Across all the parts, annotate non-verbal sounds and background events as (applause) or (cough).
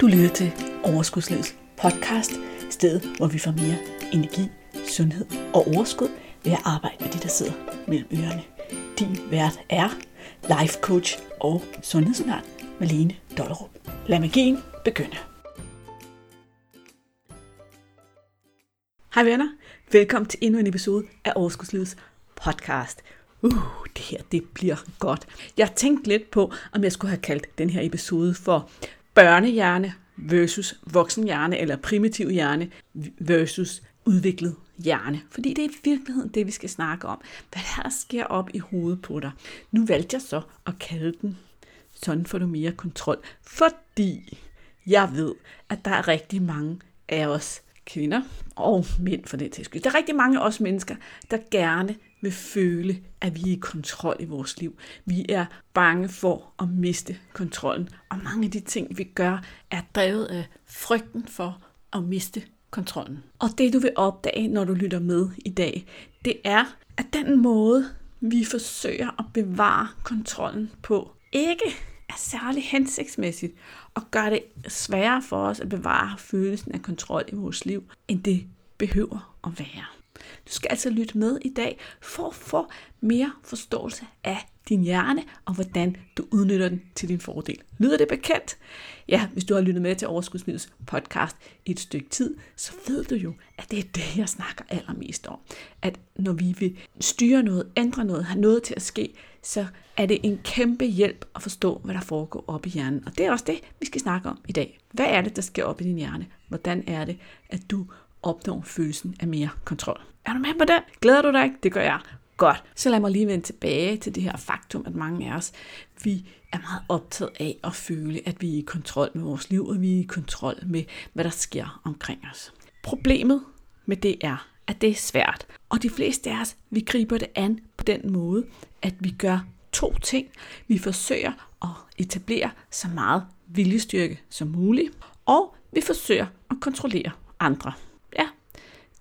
Du lytter til Overskudslivets podcast, stedet hvor vi får mere energi, sundhed og overskud ved at arbejde med de, der sidder mellem ørerne. Din vært er life coach og sundhedsundern Malene Dollerup. Lad magien begynde. Hej venner, velkommen til endnu en episode af Overskudslivets podcast. Uh, det her, det bliver godt. Jeg tænkte lidt på, om jeg skulle have kaldt den her episode for børnehjerne versus voksenhjerne, eller primitiv hjerne versus udviklet hjerne. Fordi det er i virkeligheden det, vi skal snakke om. Hvad der sker op i hovedet på dig. Nu valgte jeg så at kalde den sådan får du mere kontrol. Fordi jeg ved, at der er rigtig mange af os kvinder og mænd for den tilskyld. Der er rigtig mange af os mennesker, der gerne vil føle, at vi er i kontrol i vores liv. Vi er bange for at miste kontrollen. Og mange af de ting, vi gør, er drevet af frygten for at miste kontrollen. Og det du vil opdage, når du lytter med i dag, det er, at den måde, vi forsøger at bevare kontrollen på, ikke er særlig hensigtsmæssigt og gør det sværere for os at bevare følelsen af kontrol i vores liv, end det behøver at være. Du skal altså lytte med i dag for at få mere forståelse af din hjerne og hvordan du udnytter den til din fordel. Lyder det bekendt? Ja, hvis du har lyttet med til Overskudsmiddelets podcast i et stykke tid, så ved du jo, at det er det, jeg snakker allermest om. At når vi vil styre noget, ændre noget, have noget til at ske, så er det en kæmpe hjælp at forstå, hvad der foregår op i hjernen. Og det er også det, vi skal snakke om i dag. Hvad er det, der sker op i din hjerne? Hvordan er det, at du opnår følelsen af mere kontrol? Er du med på det? Glæder du dig ikke? Det gør jeg. Godt. Så lad mig lige vende tilbage til det her faktum, at mange af os, vi er meget optaget af at føle, at vi er i kontrol med vores liv, og vi er i kontrol med, hvad der sker omkring os. Problemet med det er, at det er svært. Og de fleste af os, vi griber det an på den måde, at vi gør to ting. Vi forsøger at etablere så meget viljestyrke som muligt, og vi forsøger at kontrollere andre.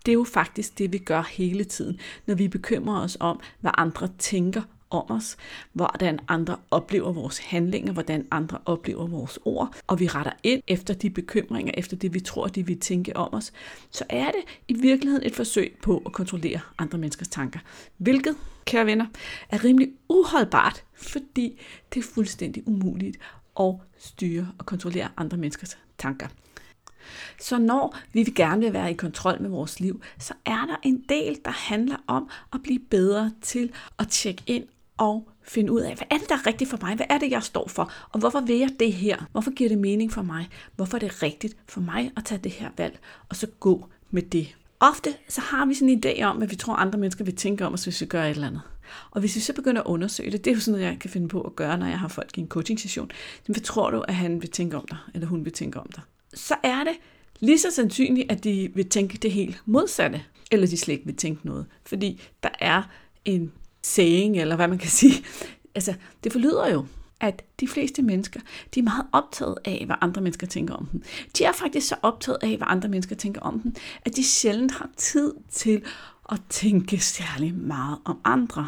Det er jo faktisk det, vi gør hele tiden, når vi bekymrer os om, hvad andre tænker om os, hvordan andre oplever vores handlinger, hvordan andre oplever vores ord, og vi retter ind efter de bekymringer, efter det vi tror, de vil tænke om os, så er det i virkeligheden et forsøg på at kontrollere andre menneskers tanker. Hvilket, kære venner, er rimelig uholdbart, fordi det er fuldstændig umuligt at styre og kontrollere andre menneskers tanker. Så når vi vil gerne vil være i kontrol med vores liv, så er der en del, der handler om at blive bedre til at tjekke ind og finde ud af, hvad er det, der er rigtigt for mig? Hvad er det, jeg står for? Og hvorfor vil jeg det her? Hvorfor giver det mening for mig? Hvorfor er det rigtigt for mig at tage det her valg, og så gå med det? Ofte så har vi sådan en idé om, at vi tror, at andre mennesker vil tænke om os, hvis vi gør et eller andet. Og hvis vi så begynder at undersøge det, det er jo sådan noget, jeg kan finde på at gøre, når jeg har folk i en coaching session. Hvad tror du, at han vil tænke om dig, eller hun vil tænke om dig? Så er det lige så sandsynligt, at de vil tænke det helt modsatte, eller de slet ikke vil tænke noget. Fordi der er en saying, eller hvad man kan sige. Altså, det forlyder jo, at de fleste mennesker, de er meget optaget af, hvad andre mennesker tænker om dem. De er faktisk så optaget af, hvad andre mennesker tænker om dem, at de sjældent har tid til at tænke særlig meget om andre.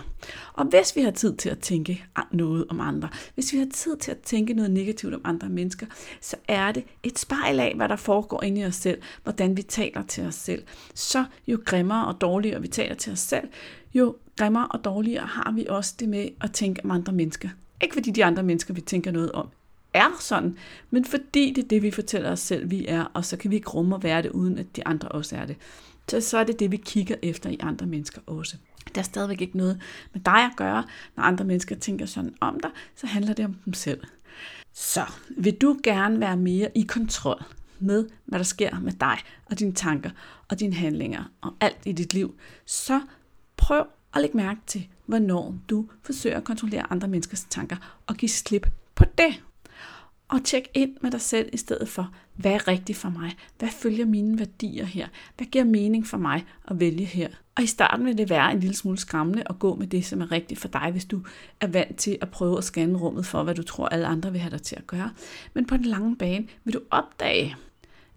Og hvis vi har tid til at tænke noget om andre, hvis vi har tid til at tænke noget negativt om andre mennesker, så er det et spejl af, hvad der foregår inde i os selv, hvordan vi taler til os selv. Så jo grimmere og dårligere vi taler til os selv, jo grimmere og dårligere har vi også det med at tænke om andre mennesker. Ikke fordi de andre mennesker, vi tænker noget om, er sådan, men fordi det er det, vi fortæller os selv, vi er, og så kan vi ikke rumme at være det, uden at de andre også er det. Så, så er det det, vi kigger efter i andre mennesker også. Der er stadigvæk ikke noget med dig at gøre, når andre mennesker tænker sådan om dig, så handler det om dem selv. Så vil du gerne være mere i kontrol med, hvad der sker med dig og dine tanker og dine handlinger og alt i dit liv, så prøv at lægge mærke til, hvornår du forsøger at kontrollere andre menneskers tanker og give slip på det. Og tjek ind med dig selv i stedet for, hvad er rigtigt for mig? Hvad følger mine værdier her? Hvad giver mening for mig at vælge her? Og i starten vil det være en lille smule skræmmende at gå med det, som er rigtigt for dig, hvis du er vant til at prøve at scanne rummet for, hvad du tror, alle andre vil have dig til at gøre. Men på den lange bane vil du opdage,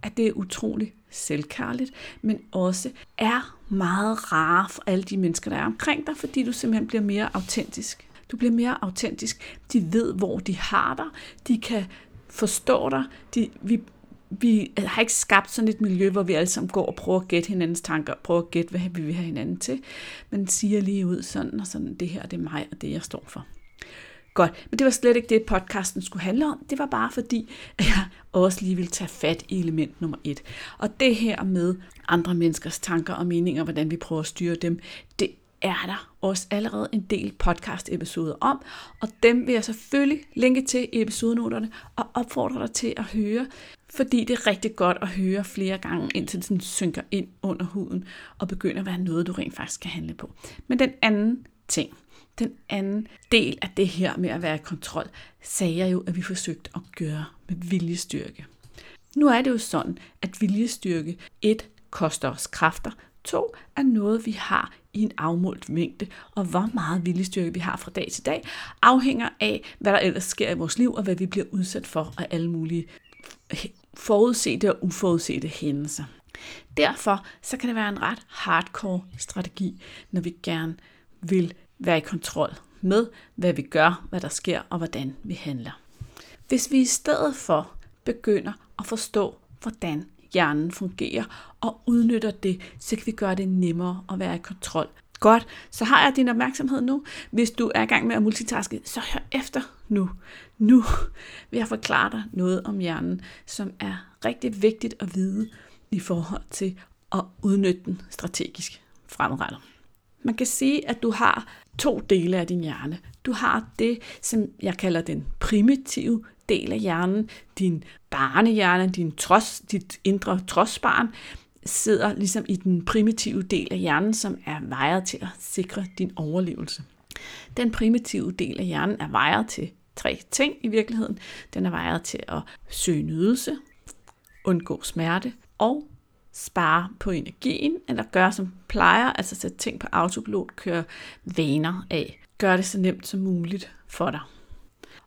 at det er utroligt selvkærligt, men også er meget rare for alle de mennesker, der er omkring dig, fordi du simpelthen bliver mere autentisk. Du bliver mere autentisk. De ved, hvor de har dig. De kan forstå dig. De, vi vi har ikke skabt sådan et miljø, hvor vi alle sammen går og prøver at gætte hinandens tanker, prøver at gætte, hvad vi vil have hinanden til, men siger lige ud sådan og sådan, det her det er mig, og det jeg står for. Godt, men det var slet ikke det, podcasten skulle handle om. Det var bare fordi, at jeg også lige vil tage fat i element nummer et. Og det her med andre menneskers tanker og meninger, hvordan vi prøver at styre dem, det er der også allerede en del podcast-episoder om, og dem vil jeg selvfølgelig linke til i episodenoterne og opfordre dig til at høre, fordi det er rigtig godt at høre flere gange, indtil det sådan synker ind under huden og begynder at være noget, du rent faktisk kan handle på. Men den anden ting, den anden del af det her med at være i kontrol, sagde jeg jo, at vi forsøgte at gøre med viljestyrke. Nu er det jo sådan, at viljestyrke 1 koster os kræfter, to er noget, vi har i en afmålt mængde, og hvor meget viljestyrke vi har fra dag til dag, afhænger af, hvad der ellers sker i vores liv, og hvad vi bliver udsat for af alle mulige forudsete og uforudsete hændelser. Derfor så kan det være en ret hardcore strategi, når vi gerne vil være i kontrol med, hvad vi gør, hvad der sker og hvordan vi handler. Hvis vi i stedet for begynder at forstå, hvordan hjernen fungerer og udnytter det, så kan vi gøre det nemmere at være i kontrol. Godt, så har jeg din opmærksomhed nu. Hvis du er i gang med at multitaske, så hør efter nu. Nu vil jeg forklare dig noget om hjernen, som er rigtig vigtigt at vide i forhold til at udnytte den strategisk fremadrettet. Man kan sige, at du har to dele af din hjerne. Du har det, som jeg kalder den primitive del af hjernen, din barnehjerne, din trods, dit indre trodsbarn, sidder ligesom i den primitive del af hjernen, som er vejet til at sikre din overlevelse. Den primitive del af hjernen er vejet til tre ting i virkeligheden. Den er vejet til at søge nydelse, undgå smerte og spare på energien, eller gøre som plejer, altså sætte ting på autopilot, køre vaner af. Gør det så nemt som muligt for dig.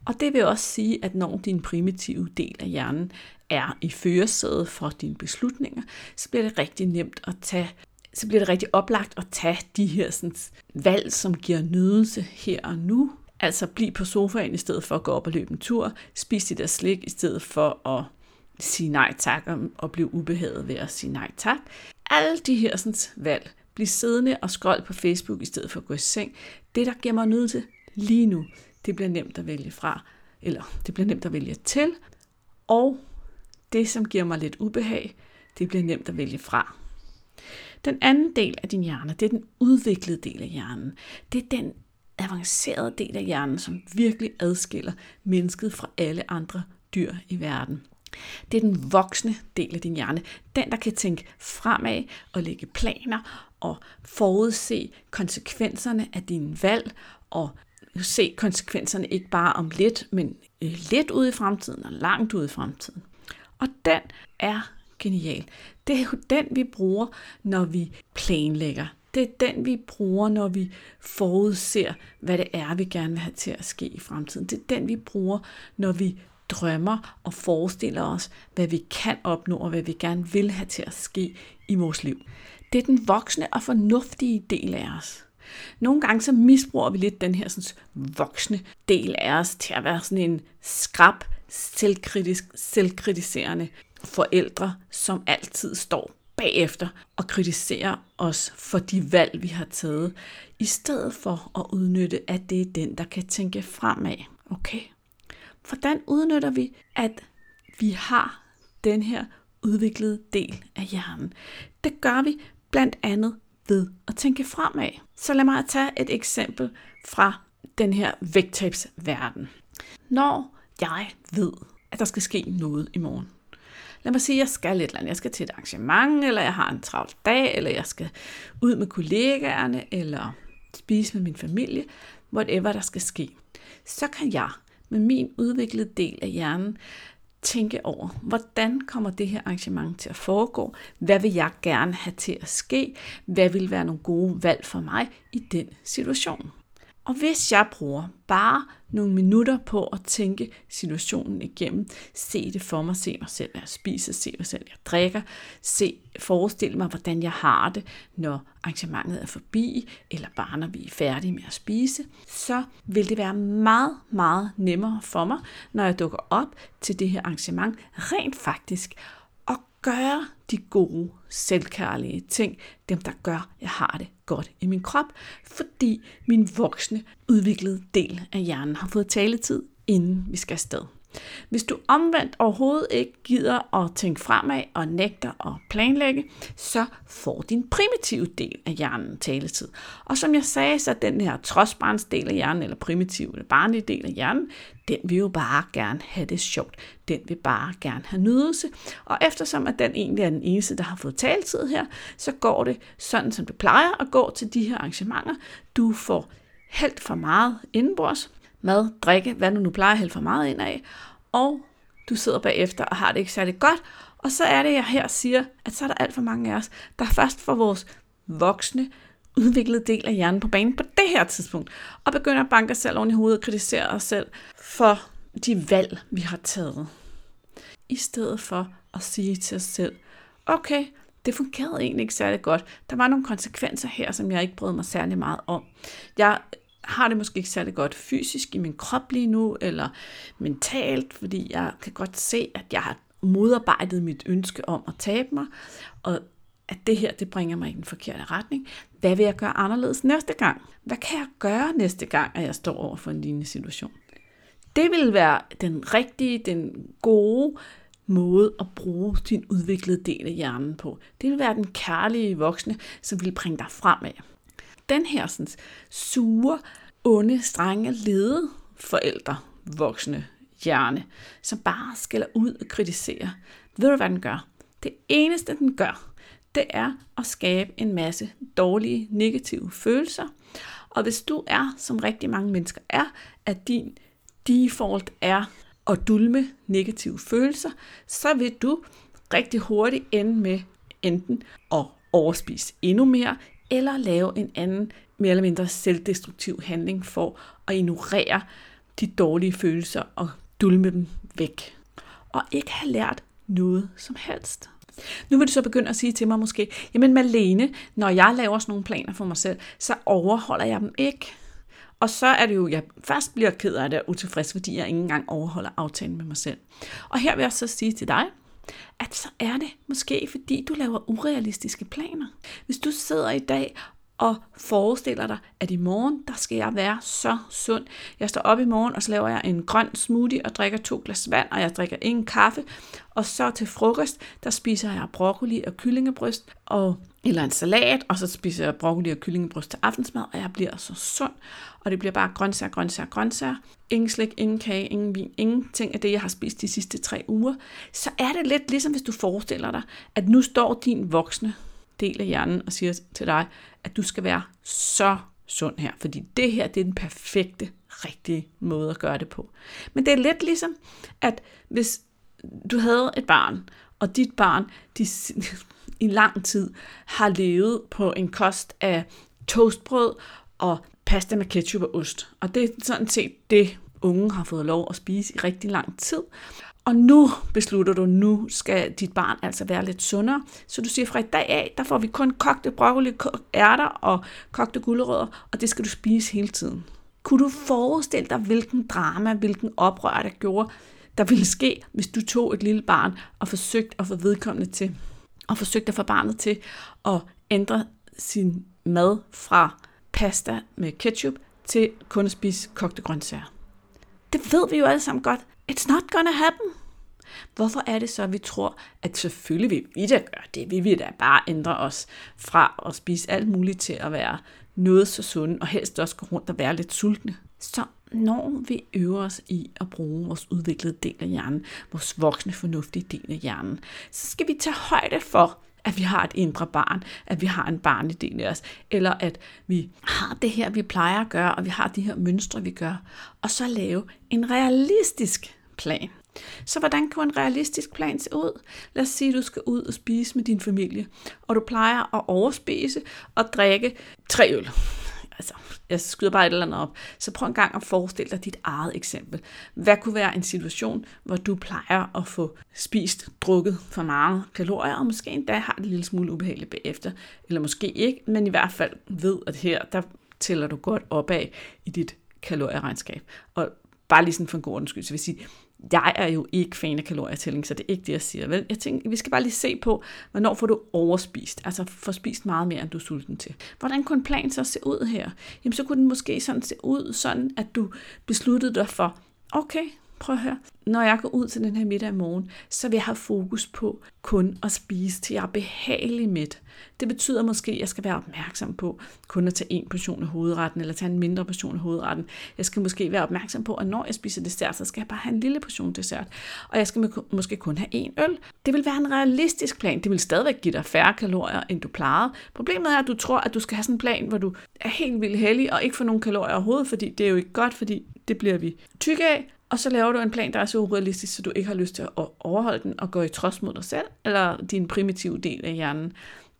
Og det vil også sige, at når din primitive del af hjernen er i førersædet for dine beslutninger, så bliver det rigtig nemt at tage så bliver det rigtig oplagt at tage de her sådan, valg, som giver nydelse her og nu. Altså blive på sofaen i stedet for at gå op og løbe en tur. Spis dit der slik i stedet for at sige nej tak og blive ubehaget ved at sige nej tak. Alle de her sådan, valg. Bliv siddende og scroll på Facebook i stedet for at gå i seng. Det, der giver mig nydelse lige nu, det bliver nemt at vælge fra, eller det bliver nemt at vælge til, og det, som giver mig lidt ubehag, det bliver nemt at vælge fra. Den anden del af din hjerne, det er den udviklede del af hjernen. Det er den avancerede del af hjernen, som virkelig adskiller mennesket fra alle andre dyr i verden. Det er den voksne del af din hjerne. Den, der kan tænke fremad og lægge planer og forudse konsekvenserne af dine valg og se konsekvenserne ikke bare om lidt, men øh, lidt ude i fremtiden og langt ude i fremtiden. Og den er genial. Det er jo den, vi bruger, når vi planlægger. Det er den, vi bruger, når vi forudser, hvad det er, vi gerne vil have til at ske i fremtiden. Det er den, vi bruger, når vi drømmer og forestiller os, hvad vi kan opnå og hvad vi gerne vil have til at ske i vores liv. Det er den voksne og fornuftige del af os. Nogle gange så misbruger vi lidt den her sådan, voksne del af os til at være sådan en skrab, selvkritisk, selvkritiserende forældre, som altid står bagefter og kritiserer os for de valg, vi har taget, i stedet for at udnytte, at det er den, der kan tænke fremad. Okay? Hvordan udnytter vi, at vi har den her udviklede del af hjernen? Det gør vi blandt andet ved at tænke fremad. Så lad mig tage et eksempel fra den her vægttabsverden. Når jeg ved, at der skal ske noget i morgen. Lad mig sige, at jeg skal et eller andet. Jeg skal til et arrangement, eller jeg har en travl dag, eller jeg skal ud med kollegaerne, eller spise med min familie, whatever der skal ske. Så kan jeg med min udviklede del af hjernen tænke over, hvordan kommer det her arrangement til at foregå? Hvad vil jeg gerne have til at ske? Hvad vil være nogle gode valg for mig i den situation? Og hvis jeg bruger bare nogle minutter på at tænke situationen igennem, se det for mig, se mig selv, hvad jeg spiser, se mig selv, jeg drikker, se, forestille mig, hvordan jeg har det, når arrangementet er forbi, eller bare når vi er færdige med at spise, så vil det være meget, meget nemmere for mig, når jeg dukker op til det her arrangement, rent faktisk gøre de gode, selvkærlige ting, dem der gør, at jeg har det godt i min krop, fordi min voksne, udviklede del af hjernen har fået taletid, inden vi skal afsted. Hvis du omvendt overhovedet ikke gider at tænke fremad og nægter at planlægge, så får din primitive del af hjernen taletid. Og som jeg sagde, så den her trodsbarnsdel af hjernen, eller primitive eller barnlige del af hjernen, den vil jo bare gerne have det sjovt. Den vil bare gerne have nydelse. Og eftersom at den egentlig er den eneste, der har fået taletid her, så går det sådan, som det plejer at gå til de her arrangementer. Du får helt for meget indenbords, mad, drikke, hvad du nu plejer at hælde for meget ind af, og du sidder bagefter og har det ikke særlig godt, og så er det, jeg her siger, at så er der alt for mange af os, der først får vores voksne, udviklede del af hjernen på banen på det her tidspunkt, og begynder at banke os selv oven i hovedet og kritisere os selv for de valg, vi har taget. I stedet for at sige til os selv, okay, det fungerede egentlig ikke særlig godt. Der var nogle konsekvenser her, som jeg ikke brød mig særlig meget om. Jeg har det måske ikke særlig godt fysisk i min krop lige nu, eller mentalt, fordi jeg kan godt se, at jeg har modarbejdet mit ønske om at tabe mig, og at det her, det bringer mig i den forkerte retning. Hvad vil jeg gøre anderledes næste gang? Hvad kan jeg gøre næste gang, at jeg står over for en lignende situation? Det vil være den rigtige, den gode måde at bruge din udviklede del af hjernen på. Det vil være den kærlige voksne, som vil bringe dig fremad den her sådan, sure, onde, strenge, lede forældre, voksne hjerne, som bare skælder ud og kritiserer. Ved du, hvad den gør? Det eneste, den gør, det er at skabe en masse dårlige, negative følelser. Og hvis du er, som rigtig mange mennesker er, at din default er at dulme negative følelser, så vil du rigtig hurtigt ende med enten at overspise endnu mere, eller lave en anden, mere eller mindre selvdestruktiv handling for at ignorere de dårlige følelser og dulme dem væk. Og ikke have lært noget som helst. Nu vil du så begynde at sige til mig måske, jamen Malene, når jeg laver sådan nogle planer for mig selv, så overholder jeg dem ikke. Og så er det jo, jeg først bliver ked af det og utilfreds, fordi jeg ikke engang overholder aftalen med mig selv. Og her vil jeg så sige til dig, at så er det måske, fordi du laver urealistiske planer. Hvis du sidder i dag og forestiller dig, at i morgen, der skal jeg være så sund. Jeg står op i morgen, og så laver jeg en grøn smoothie og drikker to glas vand, og jeg drikker ingen kaffe. Og så til frokost, der spiser jeg broccoli og kyllingebryst, og, eller en salat, og så spiser jeg broccoli og kyllingebryst til aftensmad, og jeg bliver så sund. Og det bliver bare grøntsager, grøntsager, grøntsager. Ingen slik, ingen kage, ingen vin, ingenting af det, jeg har spist de sidste tre uger. Så er det lidt ligesom, hvis du forestiller dig, at nu står din voksne del af hjernen og siger til dig, at du skal være så sund her, fordi det her det er den perfekte, rigtige måde at gøre det på. Men det er lidt ligesom, at hvis du havde et barn, og dit barn de, (laughs) i lang tid har levet på en kost af toastbrød og pasta med ketchup og ost. Og det er sådan set det, unge har fået lov at spise i rigtig lang tid. Og nu beslutter du, nu skal dit barn altså være lidt sundere. Så du siger, fra i dag af, der får vi kun kogte broccoli, ærter og kogte gulerødder, og det skal du spise hele tiden. Kunne du forestille dig, hvilken drama, hvilken oprør, der gjorde, der ville ske, hvis du tog et lille barn og forsøgte at få vedkommende til, og forsøgte at få barnet til at ændre sin mad fra pasta med ketchup til kun at spise kogte grøntsager. Det ved vi jo alle sammen godt. It's not gonna happen. Hvorfor er det så, at vi tror, at selvfølgelig vil vi da gøre det? Vi vil da bare ændre os fra at spise alt muligt til at være noget så sunde, og helst også gå rundt og være lidt sultne. Så når vi øver os i at bruge vores udviklede del af hjernen, vores voksne fornuftige del af hjernen, så skal vi tage højde for, at vi har et indre barn, at vi har en barnlig del os, eller at vi har det her, vi plejer at gøre, og vi har de her mønstre, vi gør, og så lave en realistisk plan. Så hvordan kan en realistisk plan se ud? Lad os sige, at du skal ud og spise med din familie, og du plejer at overspise og drikke tre øl altså, jeg skyder bare et eller andet op, så prøv en gang at forestille dig dit eget eksempel. Hvad kunne være en situation, hvor du plejer at få spist, drukket for meget kalorier, og måske endda har det en lille smule ubehageligt bagefter, eller måske ikke, men i hvert fald ved, at her, der tæller du godt opad i dit kalorieregnskab. Og bare lige sådan for en god undskyld, så vil jeg sige, jeg er jo ikke fan af kalorietælling, så det er ikke det, jeg siger. Vel? Jeg tænker, vi skal bare lige se på, hvornår får du overspist. Altså får spist meget mere, end du er sulten til. Hvordan kunne en plan så se ud her? Jamen så kunne den måske sådan se ud, sådan at du besluttede dig for, okay, prøv at høre, når jeg går ud til den her middag i morgen, så vil jeg have fokus på kun at spise til jeg er behagelig midt. Det betyder måske, at jeg skal være opmærksom på kun at tage en portion af hovedretten, eller tage en mindre portion af hovedretten. Jeg skal måske være opmærksom på, at når jeg spiser dessert, så skal jeg bare have en lille portion dessert. Og jeg skal måske kun have en øl. Det vil være en realistisk plan. Det vil stadigvæk give dig færre kalorier, end du plejede. Problemet er, at du tror, at du skal have sådan en plan, hvor du er helt vildt heldig og ikke får nogen kalorier overhovedet, fordi det er jo ikke godt, fordi det bliver vi tykke af, og så laver du en plan, der er så urealistisk, så du ikke har lyst til at overholde den og gå i trods mod dig selv, eller din primitive del af hjernen,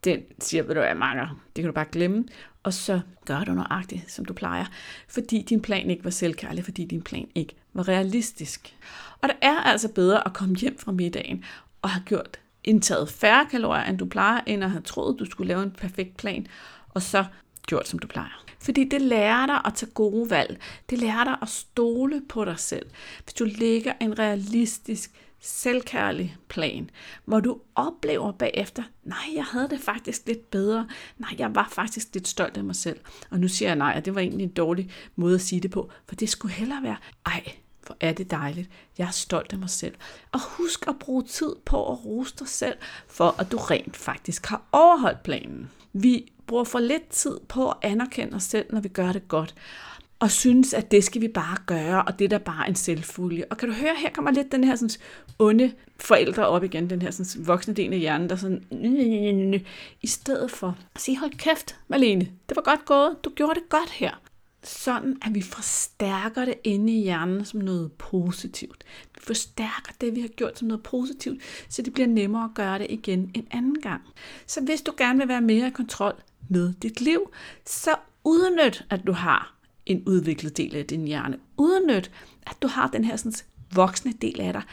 den siger, ved du hvad, Marker, det kan du bare glemme, og så gør du nøjagtigt, som du plejer, fordi din plan ikke var selvkærlig, fordi din plan ikke var realistisk. Og det er altså bedre at komme hjem fra middagen og have gjort indtaget færre kalorier, end du plejer, end at have troet, du skulle lave en perfekt plan, og så gjort, som du plejer. Fordi det lærer dig at tage gode valg. Det lærer dig at stole på dig selv. Hvis du lægger en realistisk, selvkærlig plan, hvor du oplever bagefter, nej, jeg havde det faktisk lidt bedre. Nej, jeg var faktisk lidt stolt af mig selv. Og nu siger jeg nej, og det var egentlig en dårlig måde at sige det på, for det skulle hellere være, ej, hvor er det dejligt. Jeg er stolt af mig selv. Og husk at bruge tid på at rose dig selv, for at du rent faktisk har overholdt planen. Vi bruger for lidt tid på at anerkende os selv, når vi gør det godt. Og synes, at det skal vi bare gøre, og det er da bare en selvfølge. Og kan du høre, her kommer lidt den her sådan, onde forældre op igen, den her sådan, voksne del af hjernen, der sådan, i stedet for at sige, hold kæft, Malene, det var godt gået, du gjorde det godt her sådan, at vi forstærker det inde i hjernen som noget positivt. Vi forstærker det, vi har gjort som noget positivt, så det bliver nemmere at gøre det igen en anden gang. Så hvis du gerne vil være mere i kontrol med dit liv, så udnyt, at du har en udviklet del af din hjerne. Udnyt, at du har den her sådan, voksne del af dig,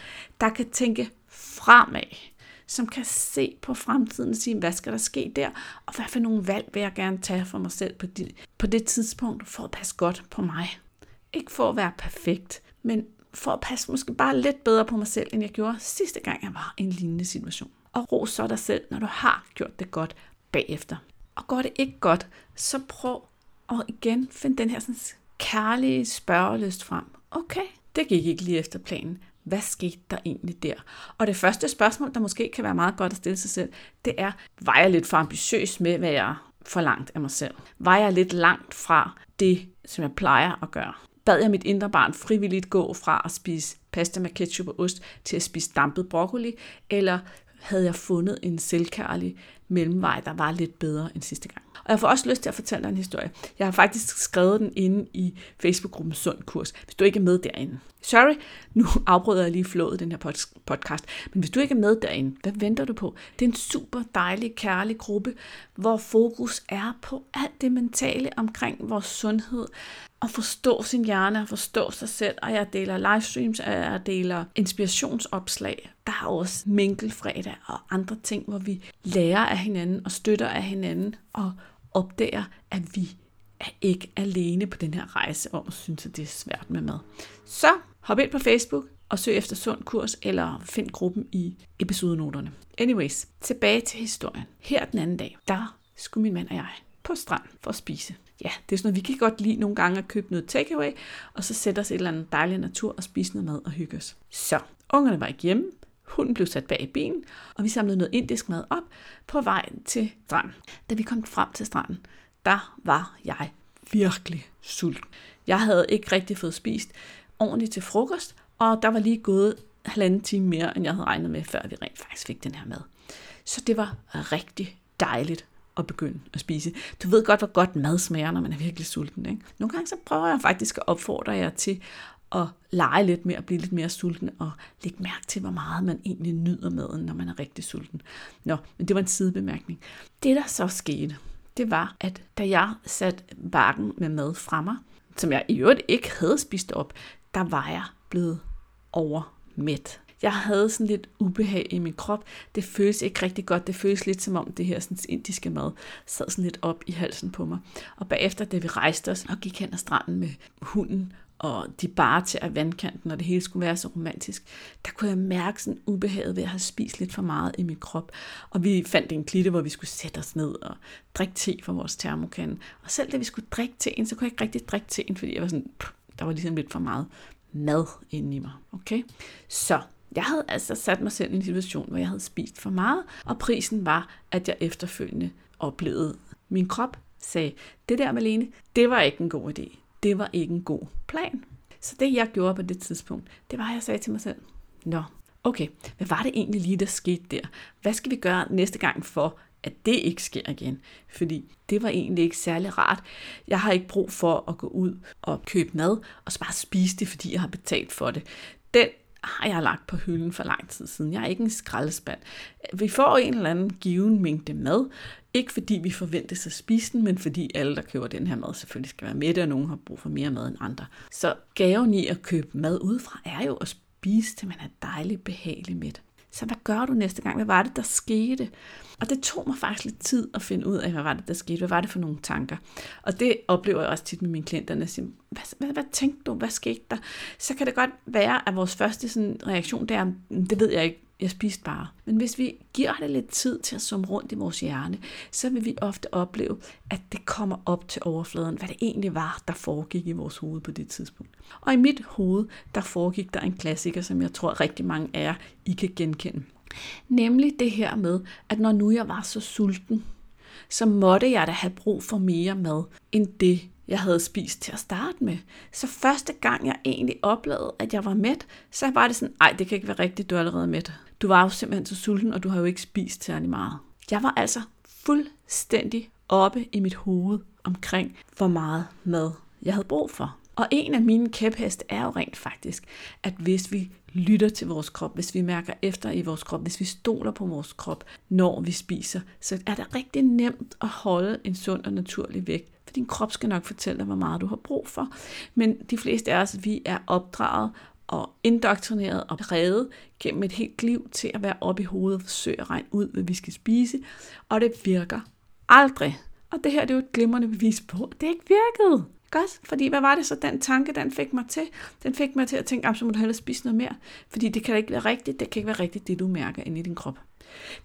der kan tænke fremad som kan se på fremtiden og sige, hvad skal der ske der, og hvad for nogle valg vil jeg gerne tage for mig selv på det, på det tidspunkt, for at passe godt på mig. Ikke for at være perfekt, men for at passe måske bare lidt bedre på mig selv, end jeg gjorde sidste gang, jeg var i en lignende situation. Og ros så dig selv, når du har gjort det godt bagefter. Og går det ikke godt, så prøv at igen finde den her sådan kærlige spørgeløst frem. Okay, det gik ikke lige efter planen hvad skete der egentlig der? Og det første spørgsmål, der måske kan være meget godt at stille sig selv, det er, var jeg lidt for ambitiøs med, hvad jeg forlangt af mig selv? Var jeg lidt langt fra det, som jeg plejer at gøre? Bad jeg mit indre barn frivilligt gå fra at spise pasta med ketchup og ost til at spise dampet broccoli? Eller havde jeg fundet en selvkærlig mellemvej, der var lidt bedre end sidste gang? Og jeg får også lyst til at fortælle dig en historie. Jeg har faktisk skrevet den inde i Facebook-gruppen Sund Kurs, hvis du ikke er med derinde. Sorry, nu (laughs) afbryder jeg lige flået den her podcast, men hvis du ikke er med derinde, hvad venter du på? Det er en super dejlig, kærlig gruppe, hvor fokus er på alt det mentale omkring vores sundhed, at forstå sin hjerne, og forstå sig selv, og jeg deler livestreams, og jeg deler inspirationsopslag. Der er også minkelfredag og andre ting, hvor vi lærer af hinanden og støtter af hinanden og opdager, at vi er ikke alene på den her rejse om at synes, at det er svært med mad. Så hop ind på Facebook og søg efter sund kurs, eller find gruppen i episodenoterne. Anyways, tilbage til historien. Her den anden dag, der skulle min mand og jeg på strand for at spise. Ja, det er sådan noget, vi kan godt lide nogle gange at købe noget takeaway, og så sætte os et eller andet dejligt natur og spise noget mad og hygge os. Så, ungerne var ikke hjemme, hunden blev sat bag i bilen, og vi samlede noget indisk mad op på vej til stranden. Da vi kom frem til stranden, der var jeg virkelig sulten. Jeg havde ikke rigtig fået spist ordentligt til frokost, og der var lige gået halvanden time mere, end jeg havde regnet med, før vi rent faktisk fik den her mad. Så det var rigtig dejligt at begynde at spise. Du ved godt, hvor godt mad smager, når man er virkelig sulten. Ikke? Nogle gange så prøver jeg faktisk at opfordre jer til at lege lidt mere, blive lidt mere sulten, og lægge mærke til, hvor meget man egentlig nyder maden, når man er rigtig sulten. Nå, men det var en sidebemærkning. Det, der så skete, det var, at da jeg satte bakken med mad fra mig, som jeg i øvrigt ikke havde spist op, der var jeg blevet overmæt. Jeg havde sådan lidt ubehag i min krop. Det føles ikke rigtig godt. Det føles lidt som om det her sådan, indiske mad sad sådan lidt op i halsen på mig. Og bagefter, da vi rejste os og gik hen ad stranden med hunden og de bare til at vandkanten, og det hele skulle være så romantisk, der kunne jeg mærke sådan ubehaget ved at have spist lidt for meget i min krop. Og vi fandt en klitte, hvor vi skulle sætte os ned og drikke te fra vores termokande. Og selv da vi skulle drikke teen, så kunne jeg ikke rigtig drikke teen, fordi jeg var sådan, pff, der var ligesom lidt for meget mad inde i mig. Okay? Så jeg havde altså sat mig selv i en situation, hvor jeg havde spist for meget, og prisen var, at jeg efterfølgende oplevede, min krop sagde, det der Malene, det var ikke en god idé. Det var ikke en god plan. Så det jeg gjorde på det tidspunkt, det var, at jeg sagde til mig selv, nå, okay, hvad var det egentlig lige, der skete der? Hvad skal vi gøre næste gang for, at det ikke sker igen. Fordi det var egentlig ikke særlig rart. Jeg har ikke brug for at gå ud og købe mad og så bare spise det, fordi jeg har betalt for det. Den har jeg lagt på hylden for lang tid siden. Jeg er ikke en skraldespand. Vi får en eller anden given mængde mad, ikke fordi vi forventes at spise den, men fordi alle, der køber den her mad, selvfølgelig skal være med, og nogen har brug for mere mad end andre. Så gaven i at købe mad udefra er jo at spise til man er dejligt behagelig med. Så hvad gør du næste gang? Hvad var det, der skete? Og det tog mig faktisk lidt tid at finde ud af, hvad var det, der skete? Hvad var det for nogle tanker? Og det oplever jeg også tit med mine klienter, når jeg siger, hvad, hvad, hvad tænkte du? Hvad skete der? Så kan det godt være, at vores første sådan, reaktion, det er, det ved jeg ikke, jeg spiste bare. Men hvis vi giver det lidt tid til at summe rundt i vores hjerne, så vil vi ofte opleve, at det kommer op til overfladen, hvad det egentlig var, der foregik i vores hoved på det tidspunkt. Og i mit hoved, der foregik der en klassiker, som jeg tror rigtig mange af jer, I kan genkende. Nemlig det her med, at når nu jeg var så sulten, så måtte jeg da have brug for mere mad, end det, jeg havde spist til at starte med. Så første gang jeg egentlig oplevede, at jeg var mæt, så var det sådan, ej, det kan ikke være rigtigt, du er allerede mæt. Du var jo simpelthen så sulten, og du har jo ikke spist særlig meget. Jeg var altså fuldstændig oppe i mit hoved omkring, hvor meget mad jeg havde brug for. Og en af mine kæpheste er jo rent faktisk, at hvis vi lytter til vores krop, hvis vi mærker efter i vores krop, hvis vi stoler på vores krop, når vi spiser, så er det rigtig nemt at holde en sund og naturlig vægt. For din krop skal nok fortælle dig, hvor meget du har brug for. Men de fleste af os, vi er opdraget og indoktrineret og præget gennem et helt liv til at være oppe i hovedet og forsøge at regne ud, hvad vi skal spise. Og det virker aldrig. Og det her det er jo et glimrende bevis på, at det ikke virkede. Godt, fordi hvad var det så, den tanke, den fik mig til? Den fik mig til at tænke, så må du hellere spise noget mere. Fordi det kan da ikke være rigtigt, det kan ikke være rigtigt, det du mærker inde i din krop.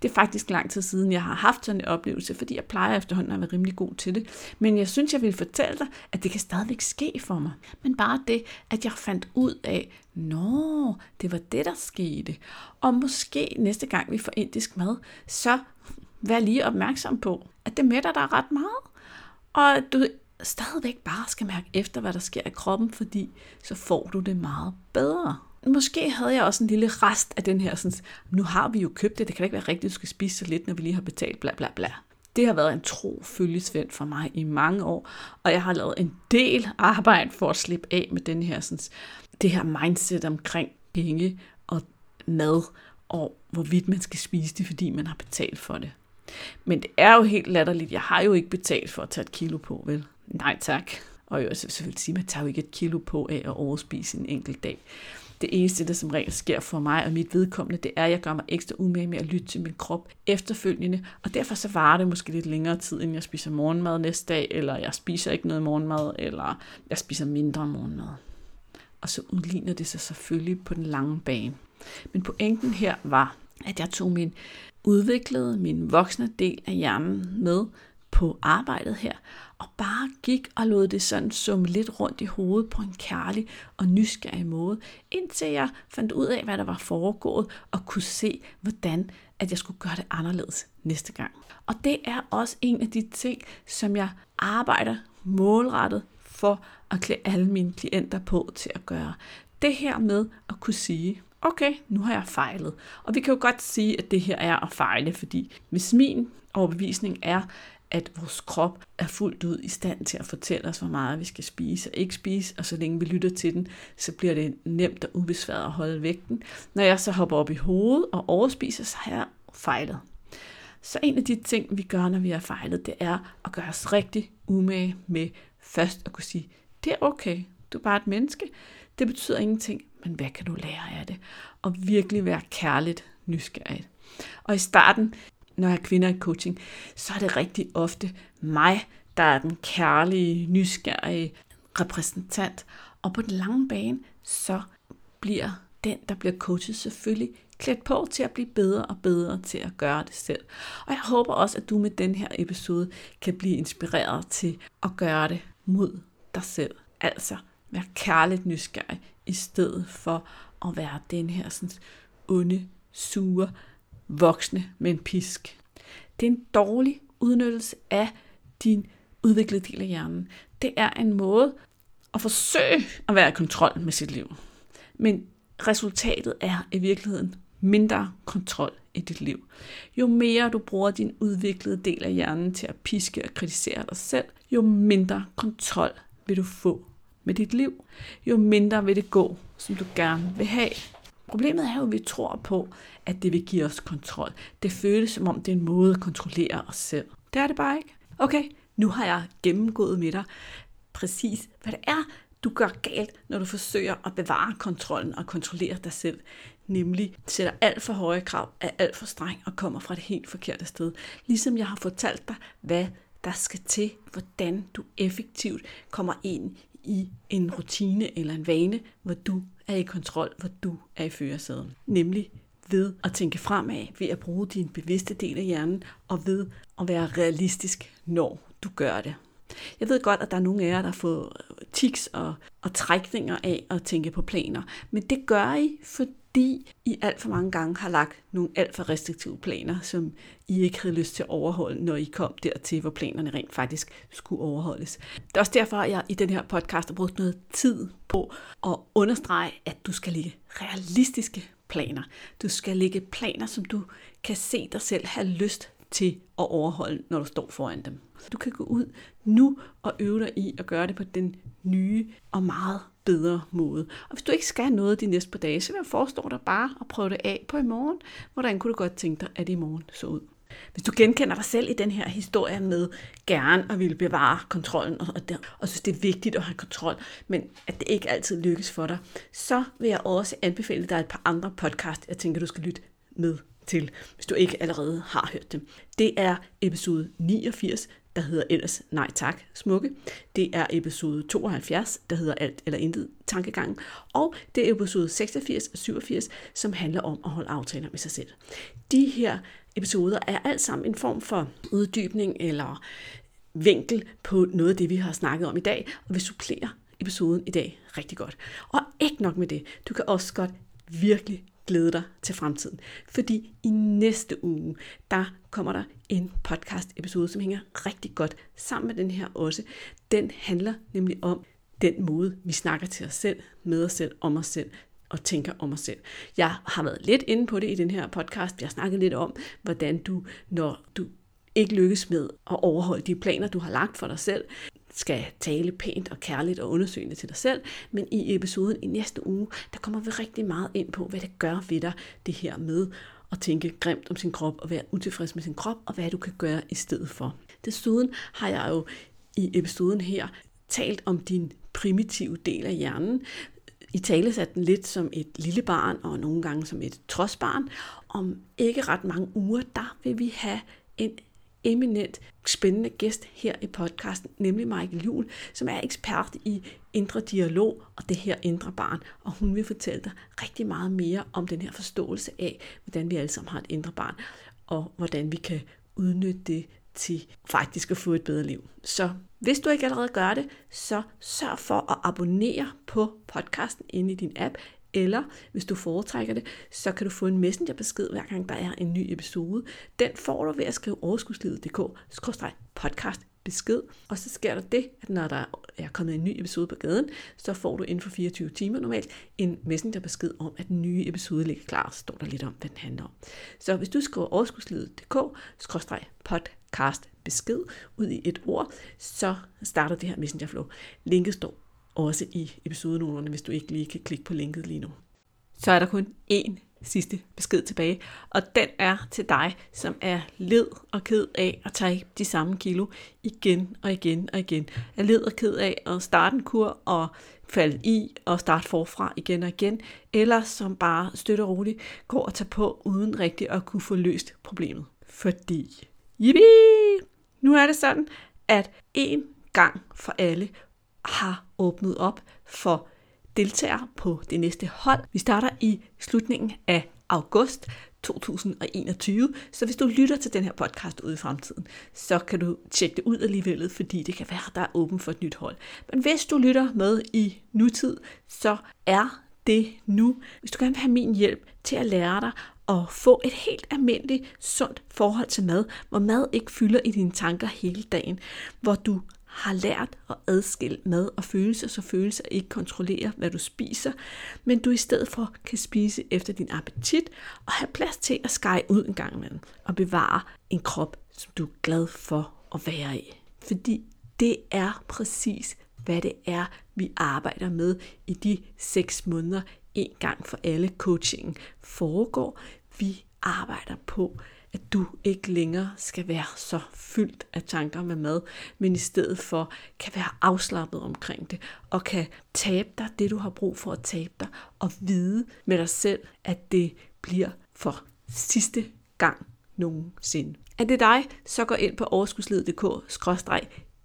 Det er faktisk lang tid siden, jeg har haft sådan en oplevelse, fordi jeg plejer efterhånden at være rimelig god til det. Men jeg synes, jeg vil fortælle dig, at det kan stadigvæk ske for mig. Men bare det, at jeg fandt ud af, nå, det var det, der skete. Og måske næste gang vi får indisk mad, så vær lige opmærksom på, at det mætter dig ret meget. Og du stadigvæk bare skal mærke efter, hvad der sker i kroppen, fordi så får du det meget bedre. Måske havde jeg også en lille rest af den her, sådan, nu har vi jo købt det, det kan da ikke være rigtigt, at du skal spise så lidt, når vi lige har betalt, bla bla bla. Det har været en tro følgesvend for mig i mange år, og jeg har lavet en del arbejde for at slippe af med den her, sådan, det her mindset omkring penge og mad, og hvorvidt man skal spise det, fordi man har betalt for det. Men det er jo helt latterligt. Jeg har jo ikke betalt for at tage et kilo på, vel? Nej tak. Og jeg vil selvfølgelig sige, at man tager jo ikke et kilo på af at overspise en enkelt dag. Det eneste, der som regel sker for mig og mit vedkommende, det er, at jeg gør mig ekstra umage med at lytte til min krop efterfølgende. Og derfor så varer det måske lidt længere tid, inden jeg spiser morgenmad næste dag, eller jeg spiser ikke noget morgenmad, eller jeg spiser mindre morgenmad. Og så udligner det sig selvfølgelig på den lange bane. Men pointen her var, at jeg tog min udviklede, min voksne del af hjernen med på arbejdet her, og bare gik og lod det sådan summe lidt rundt i hovedet på en kærlig og nysgerrig måde, indtil jeg fandt ud af, hvad der var foregået, og kunne se, hvordan at jeg skulle gøre det anderledes næste gang. Og det er også en af de ting, som jeg arbejder målrettet for at klæde alle mine klienter på til at gøre. Det her med at kunne sige, okay, nu har jeg fejlet. Og vi kan jo godt sige, at det her er at fejle, fordi hvis min overbevisning er, at vores krop er fuldt ud i stand til at fortælle os, hvor meget vi skal spise og ikke spise, og så længe vi lytter til den, så bliver det nemt og ubesværet at holde vægten. Når jeg så hopper op i hovedet og overspiser, så har jeg fejlet. Så en af de ting, vi gør, når vi har fejlet, det er at gøre os rigtig umage med først at kunne sige, det er okay, du er bare et menneske, det betyder ingenting, men hvad kan du lære af det? Og virkelig være kærligt nysgerrig. Og i starten, når jeg har kvinder i coaching, så er det rigtig ofte mig, der er den kærlige, nysgerrige repræsentant. Og på den lange bane, så bliver den, der bliver coachet, selvfølgelig klædt på til at blive bedre og bedre til at gøre det selv. Og jeg håber også, at du med den her episode kan blive inspireret til at gøre det mod dig selv. Altså være kærligt nysgerrig, i stedet for at være den her sådan, onde, sure, voksne med en pisk. Det er en dårlig udnyttelse af din udviklede del af hjernen. Det er en måde at forsøge at være i kontrol med sit liv. Men resultatet er i virkeligheden mindre kontrol i dit liv. Jo mere du bruger din udviklede del af hjernen til at piske og kritisere dig selv, jo mindre kontrol vil du få med dit liv. Jo mindre vil det gå, som du gerne vil have. Problemet er jo, at vi tror på, at det vil give os kontrol. Det føles som om det er en måde at kontrollere os selv. Det er det bare ikke. Okay, nu har jeg gennemgået med dig præcis, hvad det er, du gør galt, når du forsøger at bevare kontrollen og kontrollere dig selv. Nemlig sætter alt for høje krav, er alt for streng og kommer fra det helt forkerte sted. Ligesom jeg har fortalt dig, hvad der skal til, hvordan du effektivt kommer ind i en rutine eller en vane, hvor du er i kontrol, hvor du er i førersæden. Nemlig ved at tænke fremad, ved at bruge din bevidste del af hjernen, og ved at være realistisk, når du gør det. Jeg ved godt, at der er nogle af jer, der får tics og, og trækninger af at tænke på planer, men det gør I, fordi i alt for mange gange har lagt nogle alt for restriktive planer, som I ikke havde lyst til at overholde, når I kom dertil, hvor planerne rent faktisk skulle overholdes. Det er også derfor, at jeg i den her podcast har brugt noget tid på at understrege, at du skal ligge realistiske planer. Du skal lægge planer, som du kan se dig selv have lyst til at overholde, når du står foran dem. Du kan gå ud nu og øve dig i at gøre det på den nye og meget bedre måde. Og hvis du ikke skal noget de næste par dage, så vil jeg forestå dig bare at prøve det af på i morgen. Hvordan kunne du godt tænke dig, at i morgen så ud? Hvis du genkender dig selv i den her historie med gerne at ville bevare kontrollen, og, der, og synes, det er vigtigt at have kontrol, men at det ikke altid lykkes for dig, så vil jeg også anbefale dig et par andre podcast, jeg tænker, du skal lytte med til, hvis du ikke allerede har hørt dem. Det er episode 89, der hedder ellers nej tak, smukke. Det er episode 72, der hedder alt eller intet tankegang. Og det er episode 86 og 87, som handler om at holde aftaler med sig selv. De her episoder er alt sammen en form for uddybning eller vinkel på noget af det, vi har snakket om i dag, og vi supplerer episoden i dag rigtig godt. Og ikke nok med det, du kan også godt virkelig glæde dig til fremtiden. Fordi i næste uge, der kommer der en podcast episode, som hænger rigtig godt sammen med den her også. Den handler nemlig om den måde, vi snakker til os selv, med os selv, om os selv, og tænker om os selv. Jeg har været lidt inde på det i den her podcast. Jeg har snakket lidt om, hvordan du, når du ikke lykkes med at overholde de planer, du har lagt for dig selv, skal tale pænt og kærligt og undersøgende til dig selv, men i episoden i næste uge, der kommer vi rigtig meget ind på, hvad det gør ved dig, det her med at tænke grimt om sin krop og være utilfreds med sin krop, og hvad du kan gøre i stedet for. Desuden har jeg jo i episoden her talt om din primitive del af hjernen, i tale satte den lidt som et lille barn, og nogle gange som et trodsbarn. Om ikke ret mange uger, der vil vi have en eminent spændende gæst her i podcasten, nemlig Michael Jul, som er ekspert i indre dialog og det her indre barn. Og hun vil fortælle dig rigtig meget mere om den her forståelse af, hvordan vi alle sammen har et indre barn, og hvordan vi kan udnytte det til faktisk at få et bedre liv. Så hvis du ikke allerede gør det, så sørg for at abonnere på podcasten inde i din app, eller hvis du foretrækker det, så kan du få en messengerbesked, hver gang der er en ny episode. Den får du ved at skrive overskudslivet.dk-podcast besked, og så sker der det, at når der er kommet en ny episode på gaden, så får du inden for 24 timer normalt en messengerbesked om, at den nye episode ligger klar, så står der lidt om, hvad den handler om. Så hvis du skriver overskudslivet.dk-podcast besked ud i et ord, så starter det her messengerflow. Linket står også i episodenoterne, hvis du ikke lige kan klikke på linket lige nu. Så er der kun én sidste besked tilbage, og den er til dig, som er led og ked af at tage de samme kilo igen og igen og igen. Er led og ked af at starte en kur og falde i og starte forfra igen og igen, eller som bare støtter roligt går og tager på uden rigtig at kunne få løst problemet. Fordi, yippie! Nu er det sådan, at en gang for alle har åbnet op for deltagere på det næste hold. Vi starter i slutningen af august 2021. Så hvis du lytter til den her podcast ude i fremtiden, så kan du tjekke det ud alligevel, fordi det kan være, at der er åben for et nyt hold. Men hvis du lytter med i nutid, så er det nu. Hvis du gerne vil have min hjælp til at lære dig at få et helt almindeligt, sundt forhold til mad, hvor mad ikke fylder i dine tanker hele dagen, hvor du har lært at adskille mad og følelser, så følelser ikke kontrollerer, hvad du spiser, men du i stedet for kan spise efter din appetit og have plads til at skære ud en gang imellem og bevare en krop, som du er glad for at være i. Fordi det er præcis, hvad det er, vi arbejder med i de seks måneder, en gang for alle coachingen foregår. Vi arbejder på at du ikke længere skal være så fyldt af tanker med mad, men i stedet for kan være afslappet omkring det, og kan tabe dig det, du har brug for at tabe dig, og vide med dig selv, at det bliver for sidste gang nogensinde. Er det dig, så gå ind på overskudslivet.dk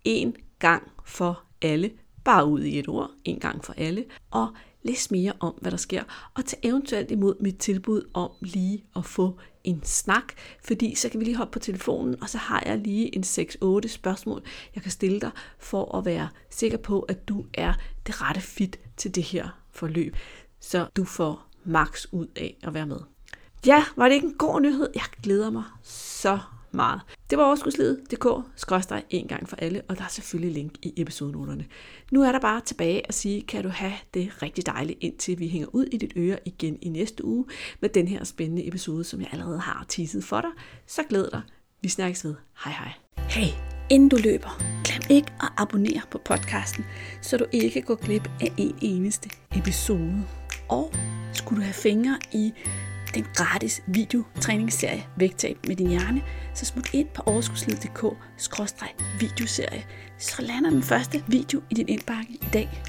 en gang for alle, bare ud i et ord, en gang for alle, og læs mere om, hvad der sker, og til eventuelt imod mit tilbud om lige at få en snak, fordi så kan vi lige hoppe på telefonen, og så har jeg lige en 6-8 spørgsmål, jeg kan stille dig, for at være sikker på, at du er det rette fit til det her forløb, så du får max ud af at være med. Ja, var det ikke en god nyhed? Jeg glæder mig så meget. Det var overskudslivet.dk, skråstrej en gang for alle, og der er selvfølgelig link i episodenoterne. Nu er der bare tilbage at sige, kan du have det rigtig dejligt, indtil vi hænger ud i dit øre igen i næste uge med den her spændende episode, som jeg allerede har teaset for dig. Så glæd dig. Vi snakkes ved. Hej hej. Hey, inden du løber, glem ikke at abonnere på podcasten, så du ikke går glip af en eneste episode. Og skulle du have fingre i den gratis videotræningsserie Vægtab med din hjerne, så smut ind på overskudslivet.dk videoserie, så lander den første video i din indbakke i dag.